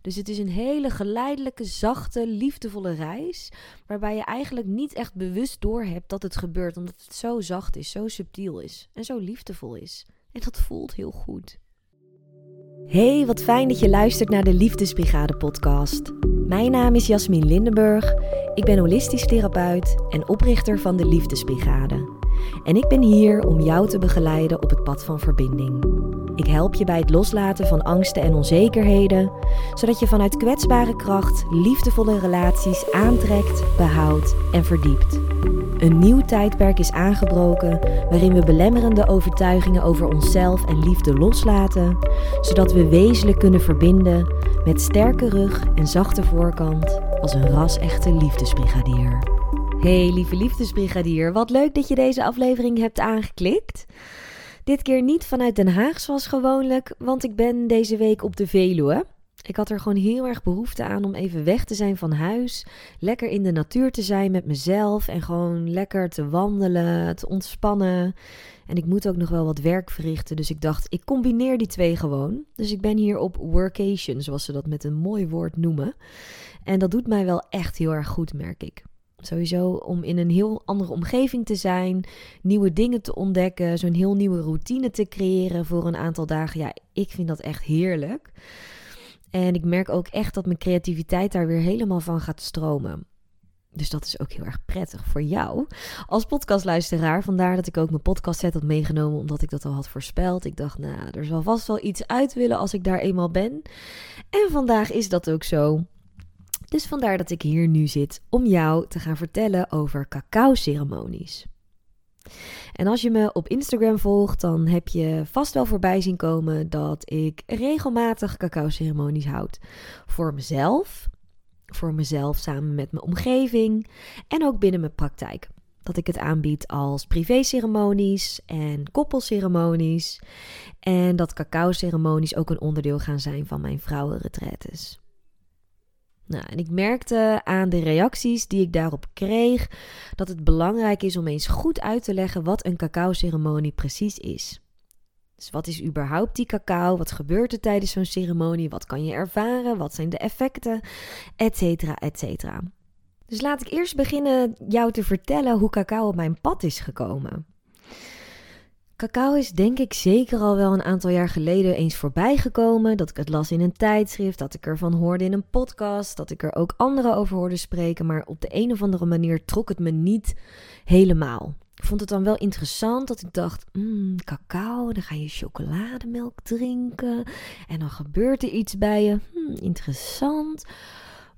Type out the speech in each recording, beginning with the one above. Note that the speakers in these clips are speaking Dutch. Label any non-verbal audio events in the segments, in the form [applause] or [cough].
Dus het is een hele geleidelijke, zachte, liefdevolle reis. Waarbij je eigenlijk niet echt bewust doorhebt dat het gebeurt. Omdat het zo zacht is, zo subtiel is en zo liefdevol is. En dat voelt heel goed. Hey, wat fijn dat je luistert naar de Liefdesbrigade podcast. Mijn naam is Jasmin Lindenburg. Ik ben holistisch therapeut en oprichter van de Liefdesbrigade. En ik ben hier om jou te begeleiden op het pad van verbinding. Ik help je bij het loslaten van angsten en onzekerheden, zodat je vanuit kwetsbare kracht liefdevolle relaties aantrekt, behoudt en verdiept. Een nieuw tijdperk is aangebroken waarin we belemmerende overtuigingen over onszelf en liefde loslaten, zodat we wezenlijk kunnen verbinden met sterke rug en zachte voorkant als een ras-echte liefdesbrigadier. Hey lieve liefdesbrigadier, wat leuk dat je deze aflevering hebt aangeklikt. Dit keer niet vanuit Den Haag zoals gewoonlijk, want ik ben deze week op de Veluwe. Ik had er gewoon heel erg behoefte aan om even weg te zijn van huis. Lekker in de natuur te zijn met mezelf en gewoon lekker te wandelen, te ontspannen. En ik moet ook nog wel wat werk verrichten, dus ik dacht, ik combineer die twee gewoon. Dus ik ben hier op workation, zoals ze dat met een mooi woord noemen. En dat doet mij wel echt heel erg goed, merk ik. Sowieso om in een heel andere omgeving te zijn, nieuwe dingen te ontdekken, zo'n heel nieuwe routine te creëren voor een aantal dagen. Ja, ik vind dat echt heerlijk. En ik merk ook echt dat mijn creativiteit daar weer helemaal van gaat stromen. Dus dat is ook heel erg prettig voor jou als podcastluisteraar. Vandaar dat ik ook mijn podcast set had meegenomen, omdat ik dat al had voorspeld. Ik dacht, nou, er zal vast wel iets uit willen als ik daar eenmaal ben. En vandaag is dat ook zo. Dus vandaar dat ik hier nu zit om jou te gaan vertellen over cacao-ceremonies. En als je me op Instagram volgt, dan heb je vast wel voorbij zien komen dat ik regelmatig cacao-ceremonies houd. Voor mezelf, voor mezelf samen met mijn omgeving en ook binnen mijn praktijk. Dat ik het aanbied als privé-ceremonies en koppelceremonies. En dat cacao-ceremonies ook een onderdeel gaan zijn van mijn vrouwenretretes. Nou, en ik merkte aan de reacties die ik daarop kreeg dat het belangrijk is om eens goed uit te leggen wat een cacao-ceremonie precies is. Dus wat is überhaupt die cacao? Wat gebeurt er tijdens zo'n ceremonie? Wat kan je ervaren? Wat zijn de effecten? Etcetera, etcetera. Dus laat ik eerst beginnen jou te vertellen hoe cacao op mijn pad is gekomen. Cacao is denk ik zeker al wel een aantal jaar geleden eens voorbij gekomen. Dat ik het las in een tijdschrift, dat ik ervan hoorde in een podcast, dat ik er ook anderen over hoorde spreken. Maar op de een of andere manier trok het me niet helemaal. Ik vond het dan wel interessant dat ik dacht, mmm, cacao, dan ga je chocolademelk drinken en dan gebeurt er iets bij je. Hmm, interessant.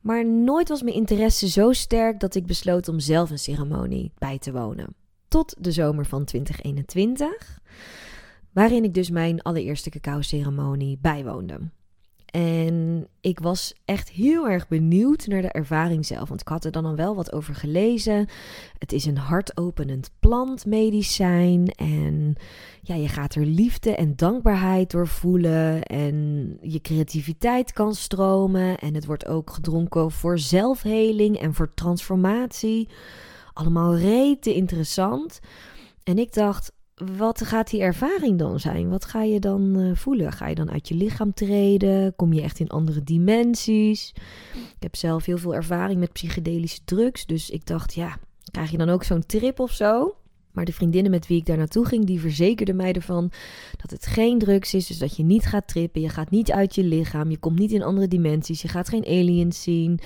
Maar nooit was mijn interesse zo sterk dat ik besloot om zelf een ceremonie bij te wonen tot de zomer van 2021. Waarin ik dus mijn allereerste cacao-ceremonie bijwoonde. En ik was echt heel erg benieuwd naar de ervaring zelf. Want ik had er dan al wel wat over gelezen. Het is een hartopenend plantmedicijn. En ja, je gaat er liefde en dankbaarheid door voelen. En je creativiteit kan stromen. En het wordt ook gedronken voor zelfheling en voor transformatie. Allemaal rete interessant. En ik dacht, wat gaat die ervaring dan zijn? Wat ga je dan uh, voelen? Ga je dan uit je lichaam treden? Kom je echt in andere dimensies? Ik heb zelf heel veel ervaring met psychedelische drugs. Dus ik dacht, ja, krijg je dan ook zo'n trip of zo? Maar de vriendinnen met wie ik daar naartoe ging, die verzekerden mij ervan dat het geen drugs is. Dus dat je niet gaat trippen, je gaat niet uit je lichaam, je komt niet in andere dimensies, je gaat geen aliens zien.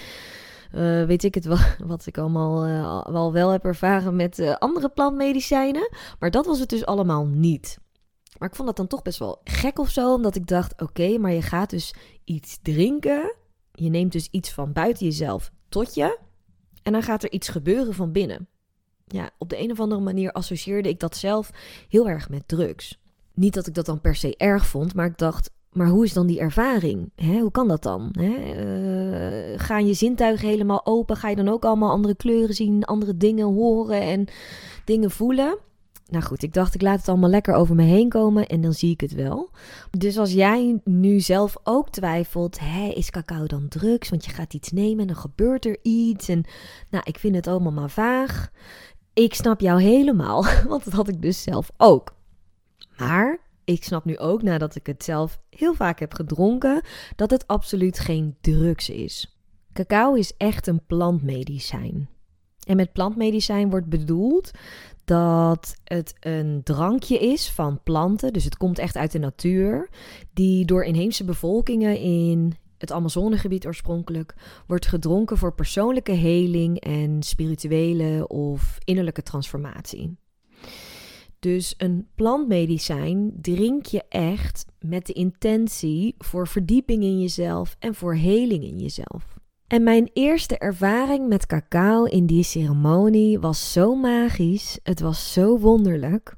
Uh, weet ik het wel, [laughs] wat ik allemaal uh, wel, wel heb ervaren met uh, andere plantmedicijnen. Maar dat was het dus allemaal niet. Maar ik vond dat dan toch best wel gek of zo, omdat ik dacht: oké, maar je gaat dus iets drinken. Je neemt dus iets van buiten jezelf tot je. En dan gaat er iets gebeuren van binnen. Ja, op de een of andere manier associeerde ik dat zelf heel erg met drugs. Niet dat ik dat dan per se erg vond, maar ik dacht: maar hoe is dan die ervaring? Hè? Hoe kan dat dan? Hè? Uh, gaan je zintuigen helemaal open? Ga je dan ook allemaal andere kleuren zien, andere dingen horen en dingen voelen? Nou goed, ik dacht ik laat het allemaal lekker over me heen komen en dan zie ik het wel. Dus als jij nu zelf ook twijfelt, hè, is cacao dan drugs? Want je gaat iets nemen en dan gebeurt er iets. En nou, ik vind het allemaal maar vaag. Ik snap jou helemaal, [laughs] want dat had ik dus zelf ook. Maar ik snap nu ook, nadat ik het zelf heel vaak heb gedronken, dat het absoluut geen drugs is. Cacao is echt een plantmedicijn. En met plantmedicijn wordt bedoeld dat het een drankje is van planten, dus het komt echt uit de natuur, die door inheemse bevolkingen in het Amazonegebied oorspronkelijk wordt gedronken voor persoonlijke heling en spirituele of innerlijke transformatie. Dus een plantmedicijn drink je echt met de intentie voor verdieping in jezelf en voor heling in jezelf. En mijn eerste ervaring met cacao in die ceremonie was zo magisch. Het was zo wonderlijk.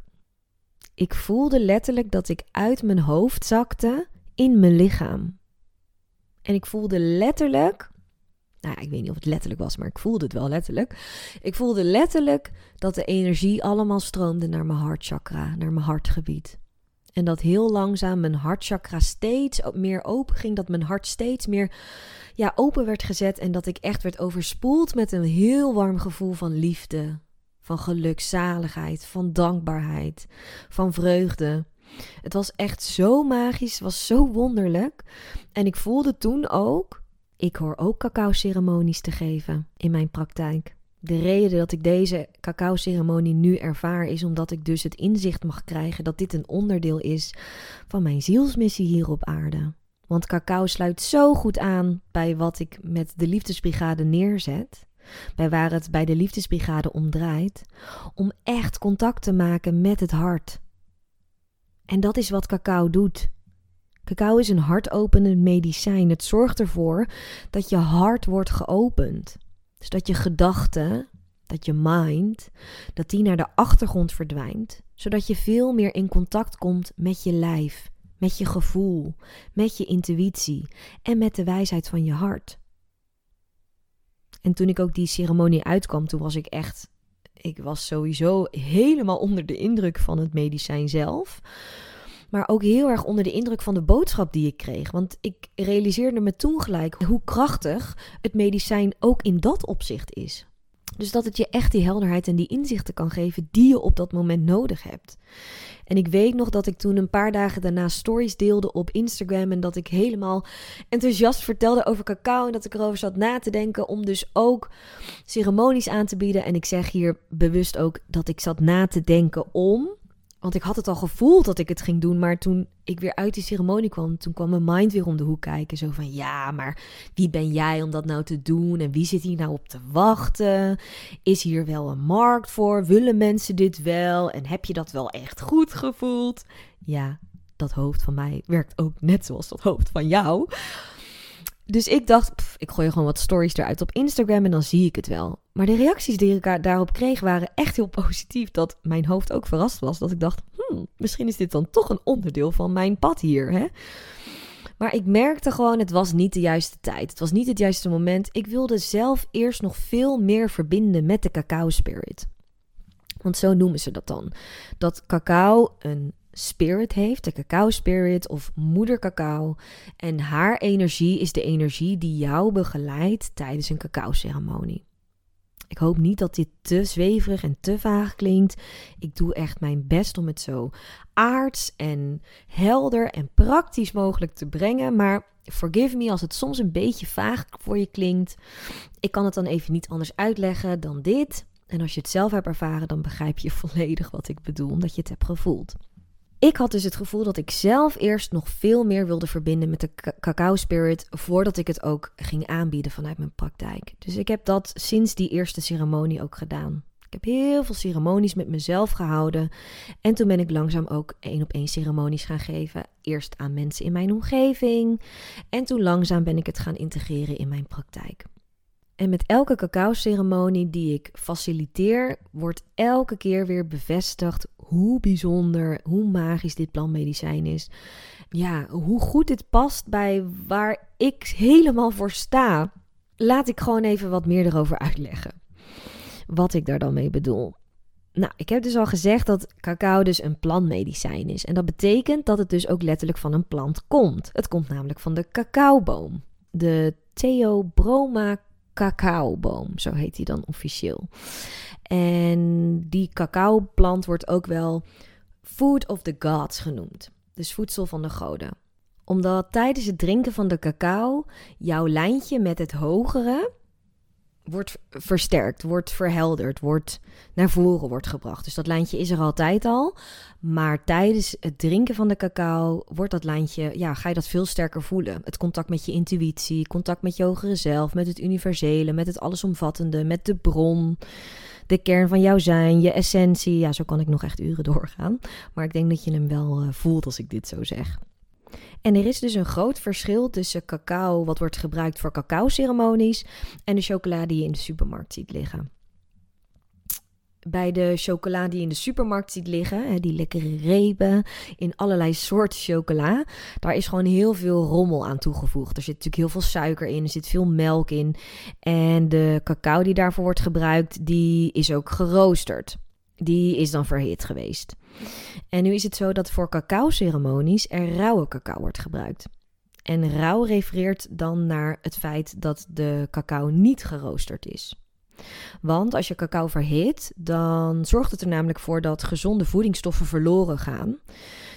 Ik voelde letterlijk dat ik uit mijn hoofd zakte in mijn lichaam. En ik voelde letterlijk, nou ik weet niet of het letterlijk was, maar ik voelde het wel letterlijk. Ik voelde letterlijk dat de energie allemaal stroomde naar mijn hartchakra, naar mijn hartgebied. En dat heel langzaam mijn hartchakra steeds meer open ging. Dat mijn hart steeds meer ja, open werd gezet. En dat ik echt werd overspoeld met een heel warm gevoel van liefde. Van gelukzaligheid, van dankbaarheid, van vreugde. Het was echt zo magisch, het was zo wonderlijk. En ik voelde toen ook, ik hoor ook cacao-ceremonies te geven in mijn praktijk. De reden dat ik deze cacao-ceremonie nu ervaar is omdat ik dus het inzicht mag krijgen dat dit een onderdeel is van mijn zielsmissie hier op aarde. Want cacao sluit zo goed aan bij wat ik met de liefdesbrigade neerzet, bij waar het bij de liefdesbrigade om draait, om echt contact te maken met het hart. En dat is wat cacao doet. Cacao is een hartopenend medicijn. Het zorgt ervoor dat je hart wordt geopend. Dus dat je gedachten, dat je mind, dat die naar de achtergrond verdwijnt, zodat je veel meer in contact komt met je lijf, met je gevoel, met je intuïtie en met de wijsheid van je hart. En toen ik ook die ceremonie uitkwam, toen was ik echt, ik was sowieso helemaal onder de indruk van het medicijn zelf. Maar ook heel erg onder de indruk van de boodschap die ik kreeg. Want ik realiseerde me toen gelijk hoe krachtig het medicijn ook in dat opzicht is. Dus dat het je echt die helderheid en die inzichten kan geven die je op dat moment nodig hebt. En ik weet nog dat ik toen een paar dagen daarna stories deelde op Instagram. En dat ik helemaal enthousiast vertelde over cacao. En dat ik erover zat na te denken om dus ook ceremonies aan te bieden. En ik zeg hier bewust ook dat ik zat na te denken om. Want ik had het al gevoeld dat ik het ging doen. Maar toen ik weer uit die ceremonie kwam, toen kwam mijn mind weer om de hoek kijken. Zo van, ja, maar wie ben jij om dat nou te doen? En wie zit hier nou op te wachten? Is hier wel een markt voor? Willen mensen dit wel? En heb je dat wel echt goed gevoeld? Ja, dat hoofd van mij werkt ook net zoals dat hoofd van jou. Dus ik dacht, ik gooi gewoon wat stories eruit op Instagram en dan zie ik het wel. Maar de reacties die ik daarop kreeg waren echt heel positief. Dat mijn hoofd ook verrast was. Dat ik dacht, hmm, misschien is dit dan toch een onderdeel van mijn pad hier. Hè? Maar ik merkte gewoon, het was niet de juiste tijd. Het was niet het juiste moment. Ik wilde zelf eerst nog veel meer verbinden met de cacao spirit. Want zo noemen ze dat dan. Dat cacao een spirit heeft, de cacao spirit of moeder cacao. En haar energie is de energie die jou begeleidt tijdens een cacao ceremonie. Ik hoop niet dat dit te zweverig en te vaag klinkt. Ik doe echt mijn best om het zo aards en helder en praktisch mogelijk te brengen. Maar forgive me als het soms een beetje vaag voor je klinkt. Ik kan het dan even niet anders uitleggen dan dit. En als je het zelf hebt ervaren, dan begrijp je volledig wat ik bedoel, omdat je het hebt gevoeld. Ik had dus het gevoel dat ik zelf eerst nog veel meer wilde verbinden met de cacao spirit voordat ik het ook ging aanbieden vanuit mijn praktijk. Dus ik heb dat sinds die eerste ceremonie ook gedaan. Ik heb heel veel ceremonies met mezelf gehouden. En toen ben ik langzaam ook één op één ceremonies gaan geven. Eerst aan mensen in mijn omgeving. En toen langzaam ben ik het gaan integreren in mijn praktijk. En met elke cacao-ceremonie die ik faciliteer, wordt elke keer weer bevestigd hoe bijzonder, hoe magisch dit plantmedicijn is. Ja, hoe goed dit past bij waar ik helemaal voor sta. Laat ik gewoon even wat meer erover uitleggen. Wat ik daar dan mee bedoel. Nou, ik heb dus al gezegd dat cacao dus een plantmedicijn is. En dat betekent dat het dus ook letterlijk van een plant komt. Het komt namelijk van de cacaoboom. De Theobroma cacaoboom, zo heet die dan officieel. En die cacaoplant wordt ook wel food of the gods genoemd. dus voedsel van de goden. Omdat tijdens het drinken van de cacao jouw lijntje met het hogere wordt versterkt, wordt verhelderd, wordt naar voren wordt gebracht. Dus dat lijntje is er altijd al. Maar tijdens het drinken van de cacao wordt dat lijntje, ja, ga je dat veel sterker voelen. Het contact met je intuïtie, contact met je hogere zelf, met het universele, met het allesomvattende, met de bron. De kern van jouw zijn, je essentie. Ja, zo kan ik nog echt uren [laughs] doorgaan. Maar ik denk dat je hem wel uh, voelt als ik dit zo zeg. En er is dus een groot verschil tussen cacao, wat wordt gebruikt voor cacao-ceremonies, en de chocolade die je in de supermarkt ziet liggen. Bij de chocolade die je in de supermarkt ziet liggen, die lekkere repen in allerlei soorten chocola, daar is gewoon heel veel rommel aan toegevoegd. Er zit natuurlijk heel veel suiker in, er zit veel melk in. En de cacao die daarvoor wordt gebruikt, die is ook geroosterd. Die is dan verhit geweest. En nu is het zo dat voor cacao-ceremonies er rauwe cacao wordt gebruikt. En rauw refereert dan naar het feit dat de cacao niet geroosterd is. Want als je cacao verhit, dan zorgt het er namelijk voor dat gezonde voedingsstoffen verloren gaan.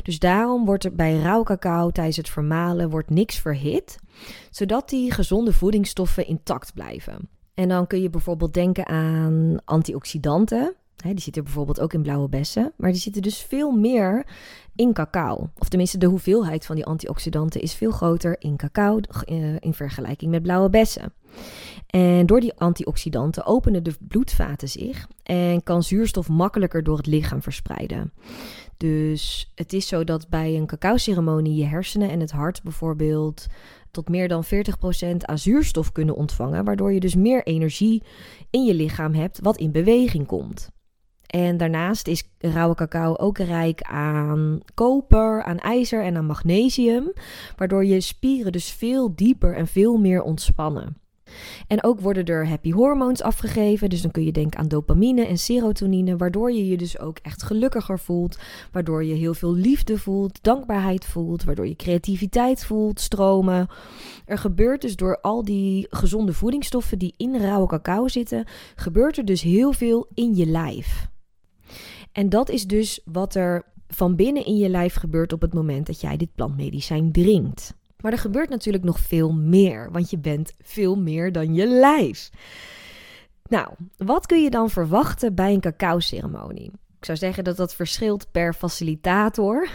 Dus daarom wordt er bij rauw cacao tijdens het vermalen wordt niks verhit, zodat die gezonde voedingsstoffen intact blijven. En dan kun je bijvoorbeeld denken aan antioxidanten die zitten bijvoorbeeld ook in blauwe bessen. Maar die zitten dus veel meer in cacao. Of tenminste, de hoeveelheid van die antioxidanten is veel groter in cacao uh, in vergelijking met blauwe bessen. En door die antioxidanten openen de bloedvaten zich en kan zuurstof makkelijker door het lichaam verspreiden. Dus het is zo dat bij een cacao-ceremonie je hersenen en het hart bijvoorbeeld tot meer dan 40% aan zuurstof kunnen ontvangen, waardoor je dus meer energie in je lichaam hebt wat in beweging komt. En daarnaast is rauwe cacao ook rijk aan koper, aan ijzer en aan magnesium, waardoor je spieren dus veel dieper en veel meer ontspannen. En ook worden er happy hormones afgegeven. Dus dan kun je denken aan dopamine en serotonine, waardoor je je dus ook echt gelukkiger voelt. Waardoor je heel veel liefde voelt, dankbaarheid voelt, waardoor je creativiteit voelt, stromen. Er gebeurt dus door al die gezonde voedingsstoffen die in rauwe cacao zitten, gebeurt er dus heel veel in je lijf. En dat is dus wat er van binnen in je lijf gebeurt op het moment dat jij dit plantmedicijn drinkt. Maar er gebeurt natuurlijk nog veel meer, want je bent veel meer dan je lijf. Nou, wat kun je dan verwachten bij een cacao-ceremonie? Ik zou zeggen dat dat verschilt per facilitator.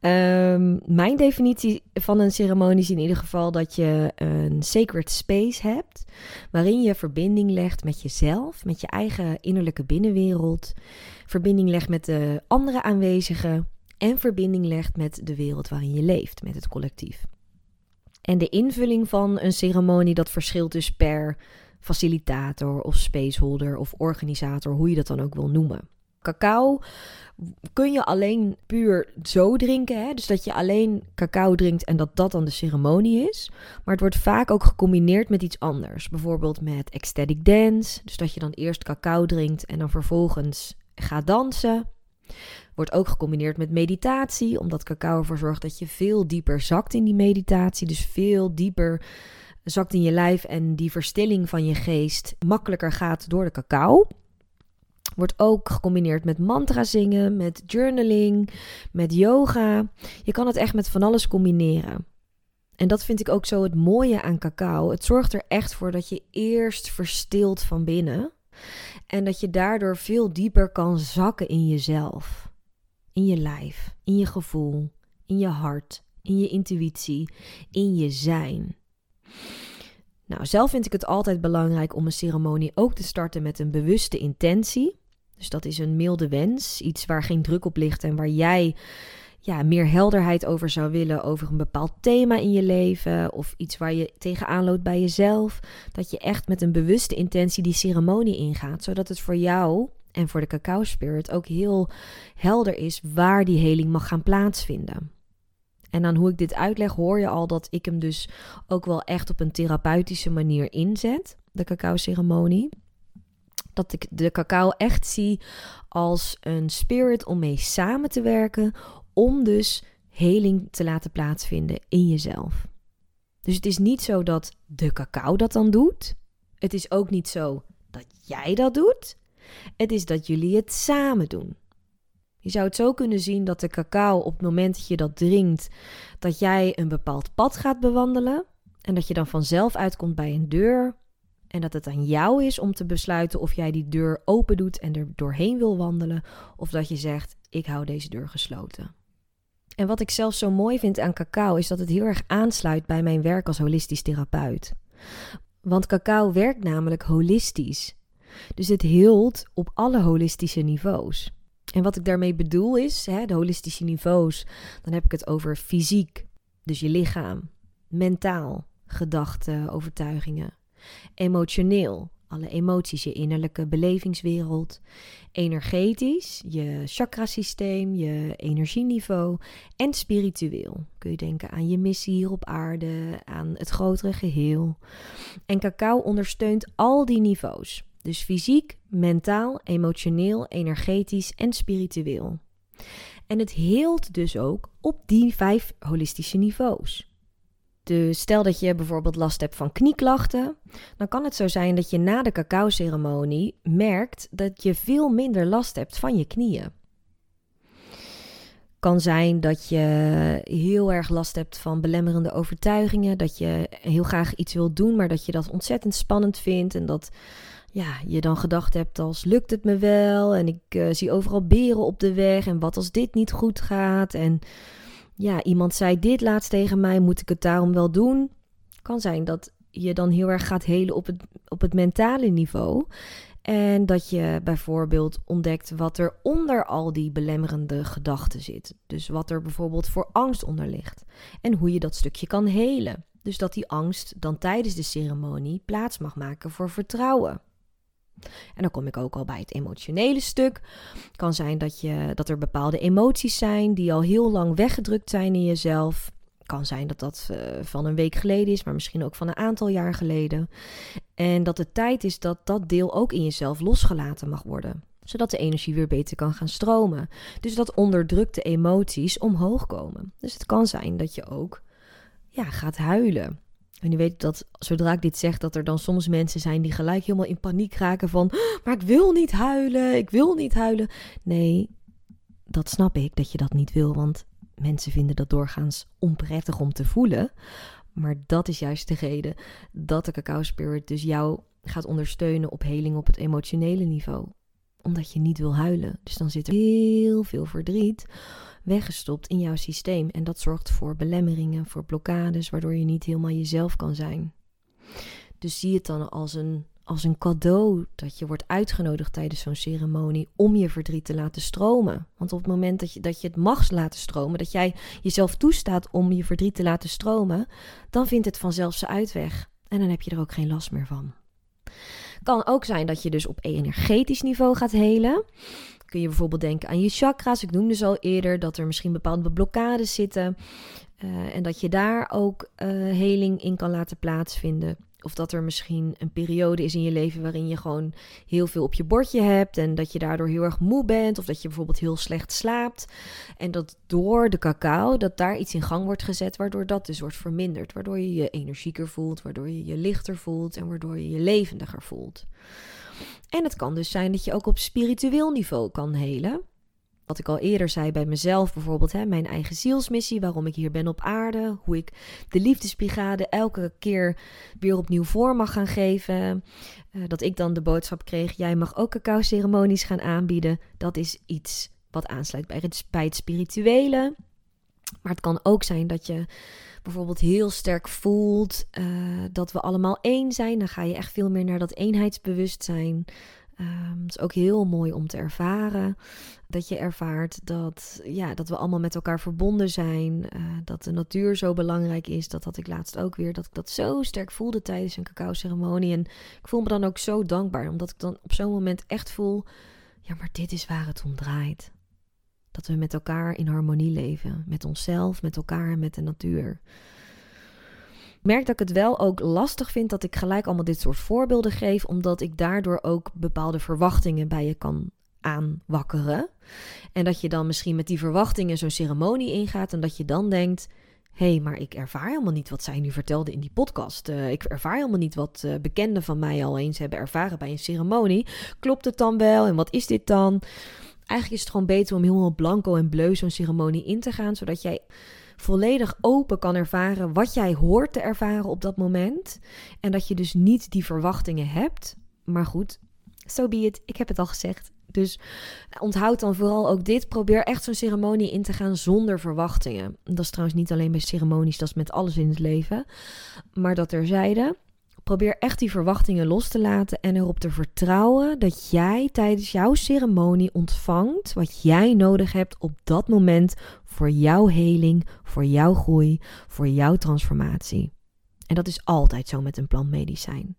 um, [laughs] mijn definitie van een ceremonie is in ieder geval dat je een sacred space hebt, waarin je verbinding legt met jezelf, met je eigen innerlijke binnenwereld, verbinding legt met de andere aanwezigen en verbinding legt met de wereld waarin je leeft, met het collectief. En de invulling van een ceremonie dat verschilt dus per facilitator of spaceholder of organisator, hoe je dat dan ook wil noemen. Cacao kun je alleen puur zo drinken. Hè? Dus dat je alleen cacao drinkt en dat dat dan de ceremonie is. Maar het wordt vaak ook gecombineerd met iets anders. Bijvoorbeeld met ecstatic dance. Dus dat je dan eerst cacao drinkt en dan vervolgens gaat dansen. Wordt ook gecombineerd met meditatie, omdat cacao ervoor zorgt dat je veel dieper zakt in die meditatie. Dus veel dieper zakt in je lijf en die verstilling van je geest makkelijker gaat door de cacao. Wordt ook gecombineerd met mantra zingen, met journaling, met yoga. Je kan het echt met van alles combineren. En dat vind ik ook zo het mooie aan cacao. Het zorgt er echt voor dat je eerst verstilt van binnen. En dat je daardoor veel dieper kan zakken in jezelf. In je lijf, in je gevoel, in je hart, in je intuïtie, in je zijn. Nou, zelf vind ik het altijd belangrijk om een ceremonie ook te starten met een bewuste intentie. Dus dat is een milde wens, iets waar geen druk op ligt en waar jij ja, meer helderheid over zou willen over een bepaald thema in je leven of iets waar je tegenaan loopt bij jezelf. Dat je echt met een bewuste intentie die ceremonie ingaat, zodat het voor jou en voor de cacao spirit ook heel helder is waar die heling mag gaan plaatsvinden. En aan hoe ik dit uitleg hoor je al dat ik hem dus ook wel echt op een therapeutische manier inzet, de cacao ceremonie dat ik de cacao echt zie als een spirit om mee samen te werken, om dus heling te laten plaatsvinden in jezelf. Dus het is niet zo dat de cacao dat dan doet. Het is ook niet zo dat jij dat doet. Het is dat jullie het samen doen. Je zou het zo kunnen zien dat de cacao op het moment dat je dat drinkt, dat jij een bepaald pad gaat bewandelen en dat je dan vanzelf uitkomt bij een deur en dat het aan jou is om te besluiten of jij die deur open doet en er doorheen wil wandelen of dat je zegt ik hou deze deur gesloten. En wat ik zelf zo mooi vind aan cacao is dat het heel erg aansluit bij mijn werk als holistisch therapeut. Want cacao werkt namelijk holistisch. Dus het hield op alle holistische niveaus. En wat ik daarmee bedoel is, hè, de holistische niveaus, dan heb ik het over fysiek, dus je lichaam, mentaal, gedachten, overtuigingen, emotioneel, alle emoties, je innerlijke belevingswereld, energetisch, je chakrasysteem, je energieniveau en spiritueel. Kun je denken aan je missie hier op aarde, aan het grotere geheel. En cacao ondersteunt al die niveaus. Dus fysiek, mentaal, emotioneel, energetisch en spiritueel. En het heelt dus ook op die vijf holistische niveaus. Dus stel dat je bijvoorbeeld last hebt van knieklachten, dan kan het zo zijn dat je na de cacao-ceremonie merkt dat je veel minder last hebt van je knieën. Kan zijn dat je heel erg last hebt van belemmerende overtuigingen, dat je heel graag iets wilt doen, maar dat je dat ontzettend spannend vindt en dat ja, je dan gedacht hebt als lukt het me wel en ik uh, zie overal beren op de weg en wat als dit niet goed gaat en ja, iemand zei dit laatst tegen mij, moet ik het daarom wel doen? Kan zijn dat je dan heel erg gaat helen op het, op het mentale niveau. En dat je bijvoorbeeld ontdekt wat er onder al die belemmerende gedachten zit. Dus wat er bijvoorbeeld voor angst onder ligt. En hoe je dat stukje kan helen. Dus dat die angst dan tijdens de ceremonie plaats mag maken voor vertrouwen. En dan kom ik ook al bij het emotionele stuk. Het kan zijn dat, je, dat er bepaalde emoties zijn die al heel lang weggedrukt zijn in jezelf. Het kan zijn dat dat uh, van een week geleden is, maar misschien ook van een aantal jaar geleden. En dat het tijd is dat dat deel ook in jezelf losgelaten mag worden zodat de energie weer beter kan gaan stromen. Dus dat onderdrukte emoties omhoog komen. Dus het kan zijn dat je ook ja, gaat huilen. En je weet dat zodra ik dit zeg, dat er dan soms mensen zijn die gelijk helemaal in paniek raken van, maar ik wil niet huilen, ik wil niet huilen. Nee, dat snap ik dat je dat niet wil, want mensen vinden dat doorgaans onprettig om te voelen. Maar dat is juist de reden dat de cacao spirit dus jou gaat ondersteunen op heling op het emotionele niveau. Omdat je niet wil huilen. Dus dan zit er heel veel verdriet weggestopt in jouw systeem. En dat zorgt voor belemmeringen, voor blokkades, waardoor je niet helemaal jezelf kan zijn. Dus zie het dan als een, als een cadeau dat je wordt uitgenodigd tijdens zo'n ceremonie om je verdriet te laten stromen. Want op het moment dat je, dat je het mag laten stromen, dat jij jezelf toestaat om je verdriet te laten stromen, dan vindt het vanzelf zijn uitweg. En dan heb je er ook geen last meer van. Kan ook zijn dat je dus op energetisch niveau gaat helen kun je bijvoorbeeld denken aan je chakra's. Ik noemde zo al eerder dat er misschien bepaalde blokkades zitten. Uh, en dat je daar ook uh, heling in kan laten plaatsvinden. Of dat er misschien een periode is in je leven waarin je gewoon heel veel op je bordje hebt. En dat je daardoor heel erg moe bent. Of dat je bijvoorbeeld heel slecht slaapt. En dat door de cacao, dat daar iets in gang wordt gezet. Waardoor dat dus wordt verminderd. Waardoor je je energieker voelt. Waardoor je je lichter voelt. En waardoor je je levendiger voelt. En het kan dus zijn dat je ook op spiritueel niveau kan helen. Wat ik al eerder zei bij mezelf, bijvoorbeeld hè, mijn eigen zielsmissie, waarom ik hier ben op aarde, hoe ik de liefdesbrigade elke keer weer opnieuw voor mag gaan geven. Uh, dat ik dan de boodschap kreeg: jij mag ook cacao-ceremonies gaan aanbieden. Dat is iets wat aansluit bij het, spirituele. Maar het kan ook zijn dat je bijvoorbeeld heel sterk voelt uh, dat we allemaal één zijn, dan ga je echt veel meer naar dat eenheidsbewustzijn. Um, het is ook heel mooi om te ervaren. Dat je ervaart dat, ja, dat we allemaal met elkaar verbonden zijn. Uh, dat de natuur zo belangrijk is. Dat had ik laatst ook weer. Dat ik dat zo sterk voelde tijdens een cacao-ceremonie. En ik voel me dan ook zo dankbaar. Omdat ik dan op zo'n moment echt voel. Ja, maar dit is waar het om draait. Dat we met elkaar in harmonie leven. Met onszelf, met elkaar en met de natuur. Merk dat ik het wel ook lastig vind dat ik gelijk allemaal dit soort voorbeelden geef, omdat ik daardoor ook bepaalde verwachtingen bij je kan aanwakkeren. En dat je dan misschien met die verwachtingen zo'n ceremonie ingaat en dat je dan denkt: hé, hey, maar ik ervaar helemaal niet wat zij nu vertelde in die podcast. Uh, ik ervaar helemaal niet wat uh, bekenden van mij al eens hebben ervaren bij een ceremonie. Klopt het dan wel en wat is dit dan? Eigenlijk is het gewoon beter om helemaal blanco en bleu zo'n ceremonie in te gaan, zodat jij volledig open kan ervaren wat jij hoort te ervaren op dat moment. En dat je dus niet die verwachtingen hebt. Maar goed, so be. Ik heb het al gezegd. Dus onthoud dan vooral ook dit. Probeer echt zo'n ceremonie in te gaan zonder verwachtingen. Dat is trouwens niet alleen bij ceremonies, dat is met alles in het leven. Maar dat terzijde. Probeer echt die verwachtingen los te laten en erop te vertrouwen dat jij tijdens jouw ceremonie ontvangt wat jij nodig hebt op dat moment voor jouw heling, voor jouw groei, voor jouw transformatie. En dat is altijd zo met een plantmedicijn.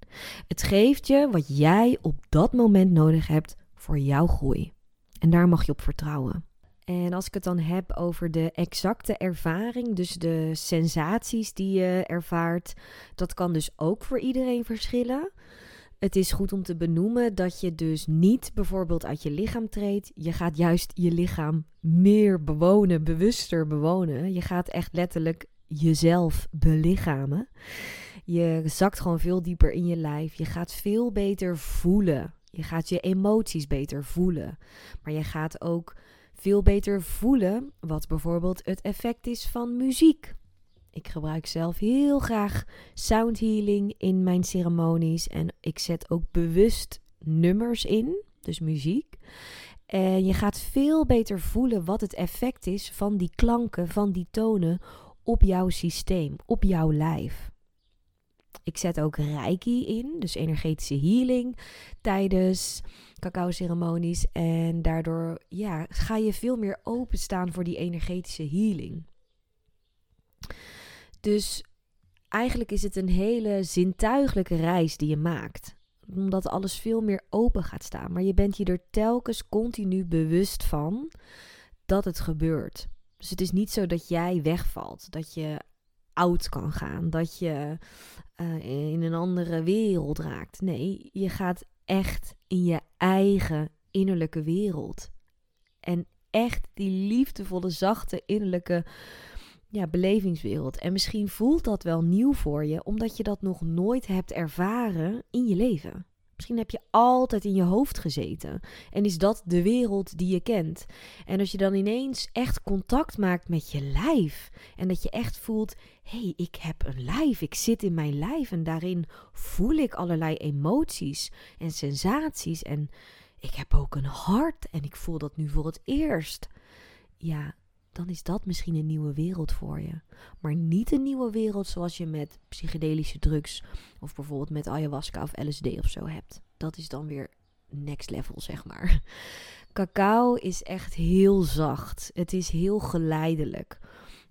Het geeft je wat jij op dat moment nodig hebt voor jouw groei. En daar mag je op vertrouwen. En als ik het dan heb over de exacte ervaring, dus de sensaties die je ervaart, dat kan dus ook voor iedereen verschillen. Het is goed om te benoemen dat je dus niet bijvoorbeeld uit je lichaam treedt. Je gaat juist je lichaam meer bewonen, bewuster bewonen. Je gaat echt letterlijk jezelf belichamen. Je zakt gewoon veel dieper in je lijf. Je gaat veel beter voelen. Je gaat je emoties beter voelen. Maar je gaat ook veel beter voelen wat bijvoorbeeld het effect is van muziek. Ik gebruik zelf heel graag sound healing in mijn ceremonies en ik zet ook bewust nummers in, dus muziek. En je gaat veel beter voelen wat het effect is van die klanken, van die tonen op jouw systeem, op jouw lijf. Ik zet ook reiki in, dus energetische healing tijdens cacao-ceremonies. En daardoor ja, ga je veel meer openstaan voor die energetische healing. Dus eigenlijk is het een hele zintuigelijke reis die je maakt. Omdat alles veel meer open gaat staan. Maar je bent je er telkens continu bewust van dat het gebeurt. Dus het is niet zo dat jij wegvalt, dat je oud kan gaan, dat je uh, in een andere wereld raakt. Nee, je gaat echt in je eigen innerlijke wereld. En echt die liefdevolle, zachte innerlijke ja, belevingswereld. En misschien voelt dat wel nieuw voor je, omdat je dat nog nooit hebt ervaren in je leven. Misschien heb je altijd in je hoofd gezeten en is dat de wereld die je kent. En als je dan ineens echt contact maakt met je lijf en dat je echt voelt: hé, hey, ik heb een lijf, ik zit in mijn lijf en daarin voel ik allerlei emoties en sensaties en ik heb ook een hart en ik voel dat nu voor het eerst. Ja, dan is dat misschien een nieuwe wereld voor je. Maar niet een nieuwe wereld zoals je met psychedelische drugs of bijvoorbeeld met ayahuasca of LSD of zo hebt. Dat is dan weer next level, zeg maar. [laughs] Cacao is echt heel zacht. Het is heel geleidelijk.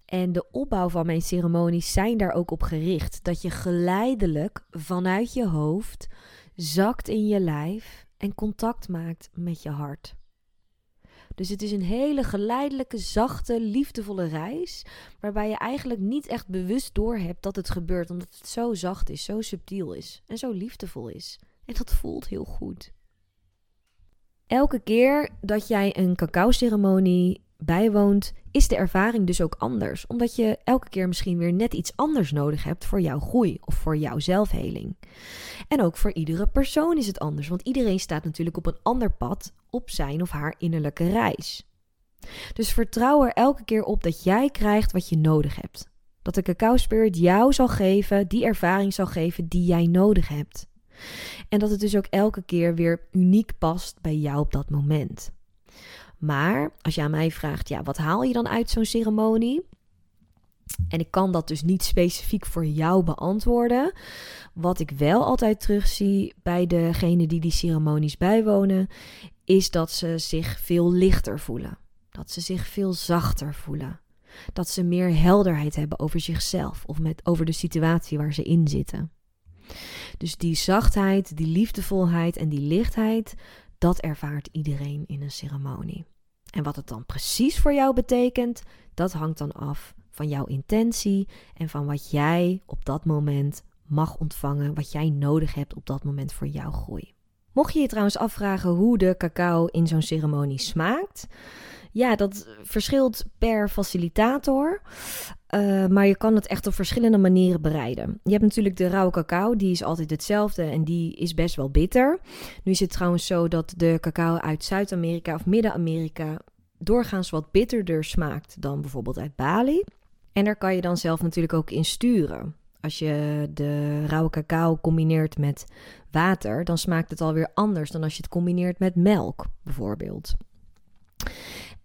En de opbouw van mijn ceremonies zijn daar ook op gericht. Dat je geleidelijk vanuit je hoofd zakt in je lijf en contact maakt met je hart. Dus het is een hele geleidelijke, zachte, liefdevolle reis. Waarbij je eigenlijk niet echt bewust doorhebt dat het gebeurt. Omdat het zo zacht is, zo subtiel is en zo liefdevol is. En dat voelt heel goed. Elke keer dat jij een cacao-ceremonie bijwoont, is de ervaring dus ook anders. Omdat je elke keer misschien weer net iets anders nodig hebt voor jouw groei of voor jouw zelfheling. En ook voor iedere persoon is het anders, want iedereen staat natuurlijk op een ander pad op zijn of haar innerlijke reis. Dus vertrouw er elke keer op dat jij krijgt wat je nodig hebt. Dat de cacao spirit jou zal geven, die ervaring zal geven die jij nodig hebt. En dat het dus ook elke keer weer uniek past bij jou op dat moment. Maar als je aan mij vraagt, ja, wat haal je dan uit zo'n ceremonie? En ik kan dat dus niet specifiek voor jou beantwoorden. Wat ik wel altijd terugzie bij degenen die die ceremonies bijwonen, is dat ze zich veel lichter voelen. Dat ze zich veel zachter voelen. Dat ze meer helderheid hebben over zichzelf of met, over de situatie waar ze in zitten. Dus die zachtheid, die liefdevolheid en die lichtheid, dat ervaart iedereen in een ceremonie. En wat het dan precies voor jou betekent, dat hangt dan af van jouw intentie en van wat jij op dat moment mag ontvangen, wat jij nodig hebt op dat moment voor jouw groei. Mocht je je trouwens afvragen hoe de cacao in zo'n ceremonie smaakt, ja, dat verschilt per facilitator. Uh, maar je kan het echt op verschillende manieren bereiden. Je hebt natuurlijk de rauwe cacao, die is altijd hetzelfde en die is best wel bitter. Nu is het trouwens zo dat de cacao uit Zuid-Amerika of Midden-Amerika doorgaans wat bitterder smaakt dan bijvoorbeeld uit Bali. En daar kan je dan zelf natuurlijk ook in sturen. Als je de rauwe cacao combineert met water, dan smaakt het alweer anders dan als je het combineert met melk, bijvoorbeeld.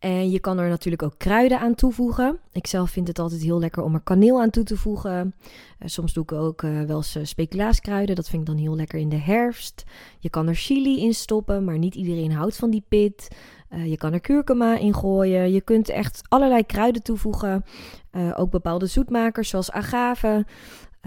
En je kan er natuurlijk ook kruiden aan toevoegen. Ik zelf vind het altijd heel lekker om er kaneel aan toe te voegen. Uh, soms doe ik ook uh, wel eens uh, speculaaskruiden. Dat vind ik dan heel lekker in de herfst. Je kan er chili in stoppen, maar niet iedereen houdt van die pit. je kan er kurkuma in gooien. Je kunt echt allerlei kruiden toevoegen. ook bepaalde zoetmakers zoals agave.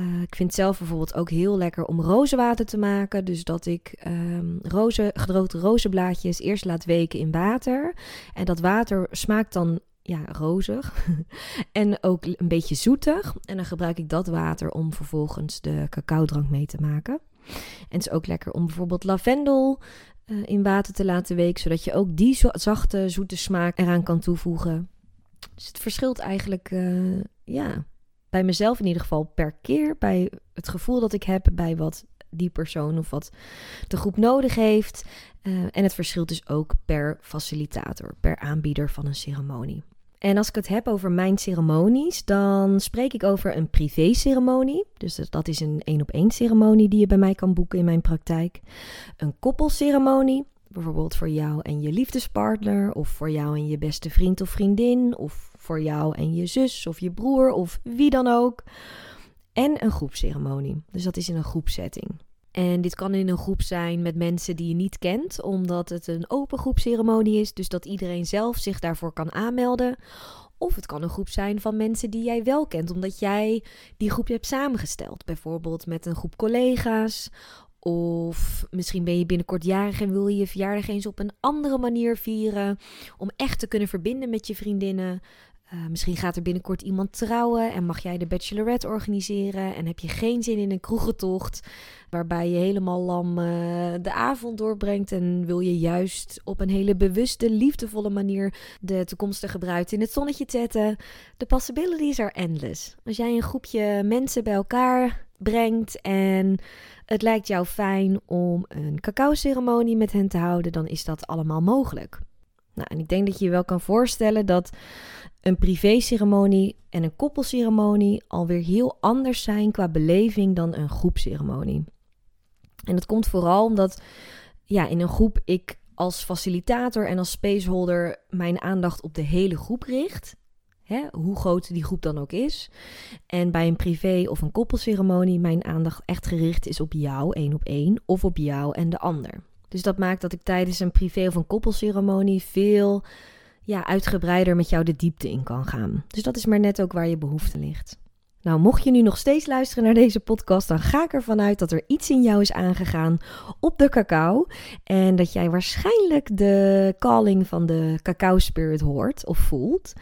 Uh, ik vind zelf bijvoorbeeld ook heel lekker om rozenwater te maken. Dus dat ik um, rozen, gedroogde rozenblaadjes eerst laat weken in water. En dat water smaakt dan ja, rozig [laughs] en ook een beetje zoetig. En dan gebruik ik dat water om vervolgens de cacaodrank mee te maken. En het is ook lekker om bijvoorbeeld lavendel uh, in water te laten weken, zodat je ook die zachte, zoete smaak eraan kan toevoegen. Dus het verschilt eigenlijk, uh, ja, bij mezelf in ieder geval per keer. Bij het gevoel dat ik heb bij wat die persoon of wat de groep nodig heeft. Uh, en het verschilt dus ook per facilitator, per aanbieder van een ceremonie. En als ik het heb over mijn ceremonies, dan spreek ik over een privé-ceremonie. Dus dat is een één op één ceremonie die je bij mij kan boeken in mijn praktijk. Een koppelceremonie, bijvoorbeeld voor jou en je liefdespartner, of voor jou en je beste vriend of vriendin, of voor jou en je zus of je broer of wie dan ook. En een groepsceremonie. Dus dat is in een groepsetting. En dit kan in een groep zijn met mensen die je niet kent, omdat het een open groepsceremonie is, dus dat iedereen zelf zich daarvoor kan aanmelden. Of het kan een groep zijn van mensen die jij wel kent, omdat jij die groep hebt samengesteld. Bijvoorbeeld met een groep collega's. Of misschien ben je binnenkort jarig en wil je je verjaardag eens op een andere manier vieren. Om echt te kunnen verbinden met je vriendinnen. Uh, misschien gaat er binnenkort iemand trouwen en mag jij de bachelorette organiseren. En heb je geen zin in een kroegentocht waarbij je helemaal lam uh, de avond doorbrengt. En wil je juist op een hele bewuste, liefdevolle manier de toekomstige bruid in het zonnetje zetten. De possibilities are endless. Als jij een groepje mensen bij elkaar brengt en het lijkt jou fijn om een cacao-ceremonie met hen te houden, dan is dat allemaal mogelijk. Nou, en ik denk dat je je wel kan voorstellen dat een privéceremonie en een koppelceremonie alweer heel anders zijn qua beleving dan een groepceremonie. En dat komt vooral omdat ja, in een groep ik als facilitator en als spaceholder mijn aandacht op de hele groep richt. Hoe groot die groep dan ook is. En bij een privé of een koppelceremonie mijn aandacht echt gericht is op jou, één op één, of op jou en de ander. Dus dat maakt dat ik tijdens een privé of een koppelceremonie veel ja, uitgebreider met jou de diepte in kan gaan. Dus dat is maar net ook waar je behoefte ligt. Nou, mocht je nu nog steeds luisteren naar deze podcast, dan ga ik ervan uit dat er iets in jou is aangegaan op de cacao. En dat jij waarschijnlijk de calling van de cacao spirit hoort of voelt.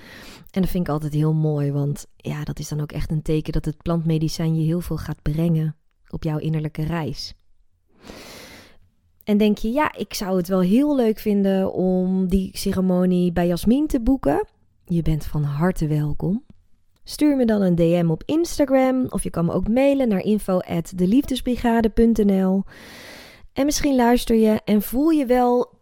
En dat vind ik altijd heel mooi, want ja, dat is dan ook echt een teken dat het plantmedicijn je heel veel gaat brengen op jouw innerlijke reis. En denk je, ja, ik zou het wel heel leuk vinden om die ceremonie bij Jasmin te boeken? Je bent van harte welkom. Stuur me dan een DM op Instagram of je kan me ook mailen naar info@deliefdesbrigade.nl. En misschien luister je en voel je wel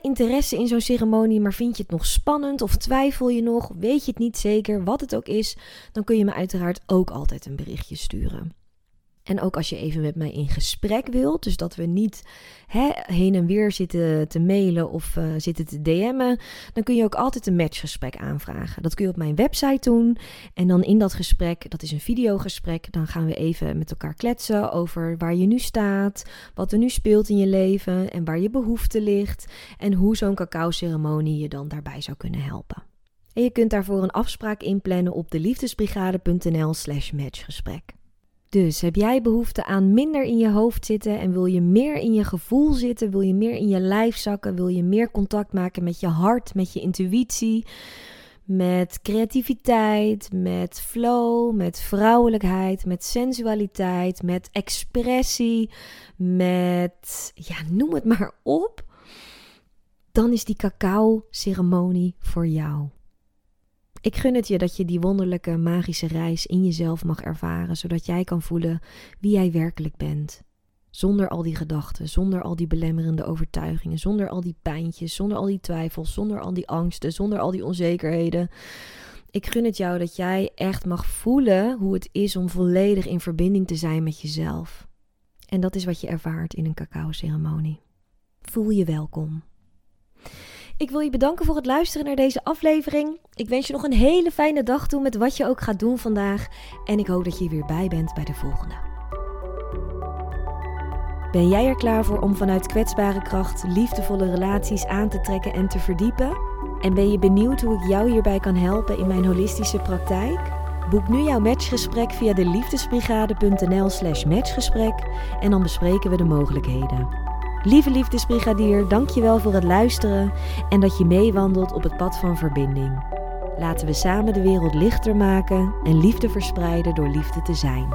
interesse in zo'n ceremonie, maar vind je het nog spannend of twijfel je nog, weet je het niet zeker, wat het ook is, dan kun je me uiteraard ook altijd een berichtje sturen. En ook als je even met mij in gesprek wilt, dus dat we niet hè, heen en weer zitten te mailen of uh, zitten te DM'en, dan kun je ook altijd een matchgesprek aanvragen. Dat kun je op mijn website doen. En dan in dat gesprek, dat is een videogesprek, dan gaan we even met elkaar kletsen over waar je nu staat, wat er nu speelt in je leven en waar je behoefte ligt en hoe zo'n cacao-ceremonie je dan daarbij zou kunnen helpen. En je kunt daarvoor een afspraak inplannen op de liefdesbrigade.nl slash matchgesprek. Dus heb jij behoefte aan minder in je hoofd zitten en wil je meer in je gevoel zitten? Wil je meer in je lijf zakken? Wil je meer contact maken met je hart, met je intuïtie, met creativiteit, met flow, met vrouwelijkheid, met sensualiteit, met expressie, met ja, noem het maar op. dan is die cacao-ceremonie voor jou. Ik gun het je dat je die wonderlijke magische reis in jezelf mag ervaren, zodat jij kan voelen wie jij werkelijk bent. Zonder al die gedachten, zonder al die belemmerende overtuigingen, zonder al die pijntjes, zonder al die twijfels, zonder al die angsten, zonder al die onzekerheden. Ik gun het jou dat jij echt mag voelen hoe het is om volledig in verbinding te zijn met jezelf. En dat is wat je ervaart in een cacao-ceremonie. Voel je welkom. Ik wil je bedanken voor het luisteren naar deze aflevering. Ik wens je nog een hele fijne dag toe met wat je ook gaat doen vandaag. En ik hoop dat je er weer bij bent bij de volgende. Ben jij er klaar voor om vanuit kwetsbare kracht liefdevolle relaties aan te trekken en te verdiepen? En ben je benieuwd hoe ik jou hierbij kan helpen in mijn holistische praktijk? Boek nu jouw matchgesprek via de liefdesbrigade.nl/slash matchgesprek en dan bespreken we de mogelijkheden. Lieve liefdesbrigadier, dankjewel voor het luisteren en dat je meewandelt op het pad van verbinding. Laten we samen de wereld lichter maken en liefde verspreiden door liefde te zijn.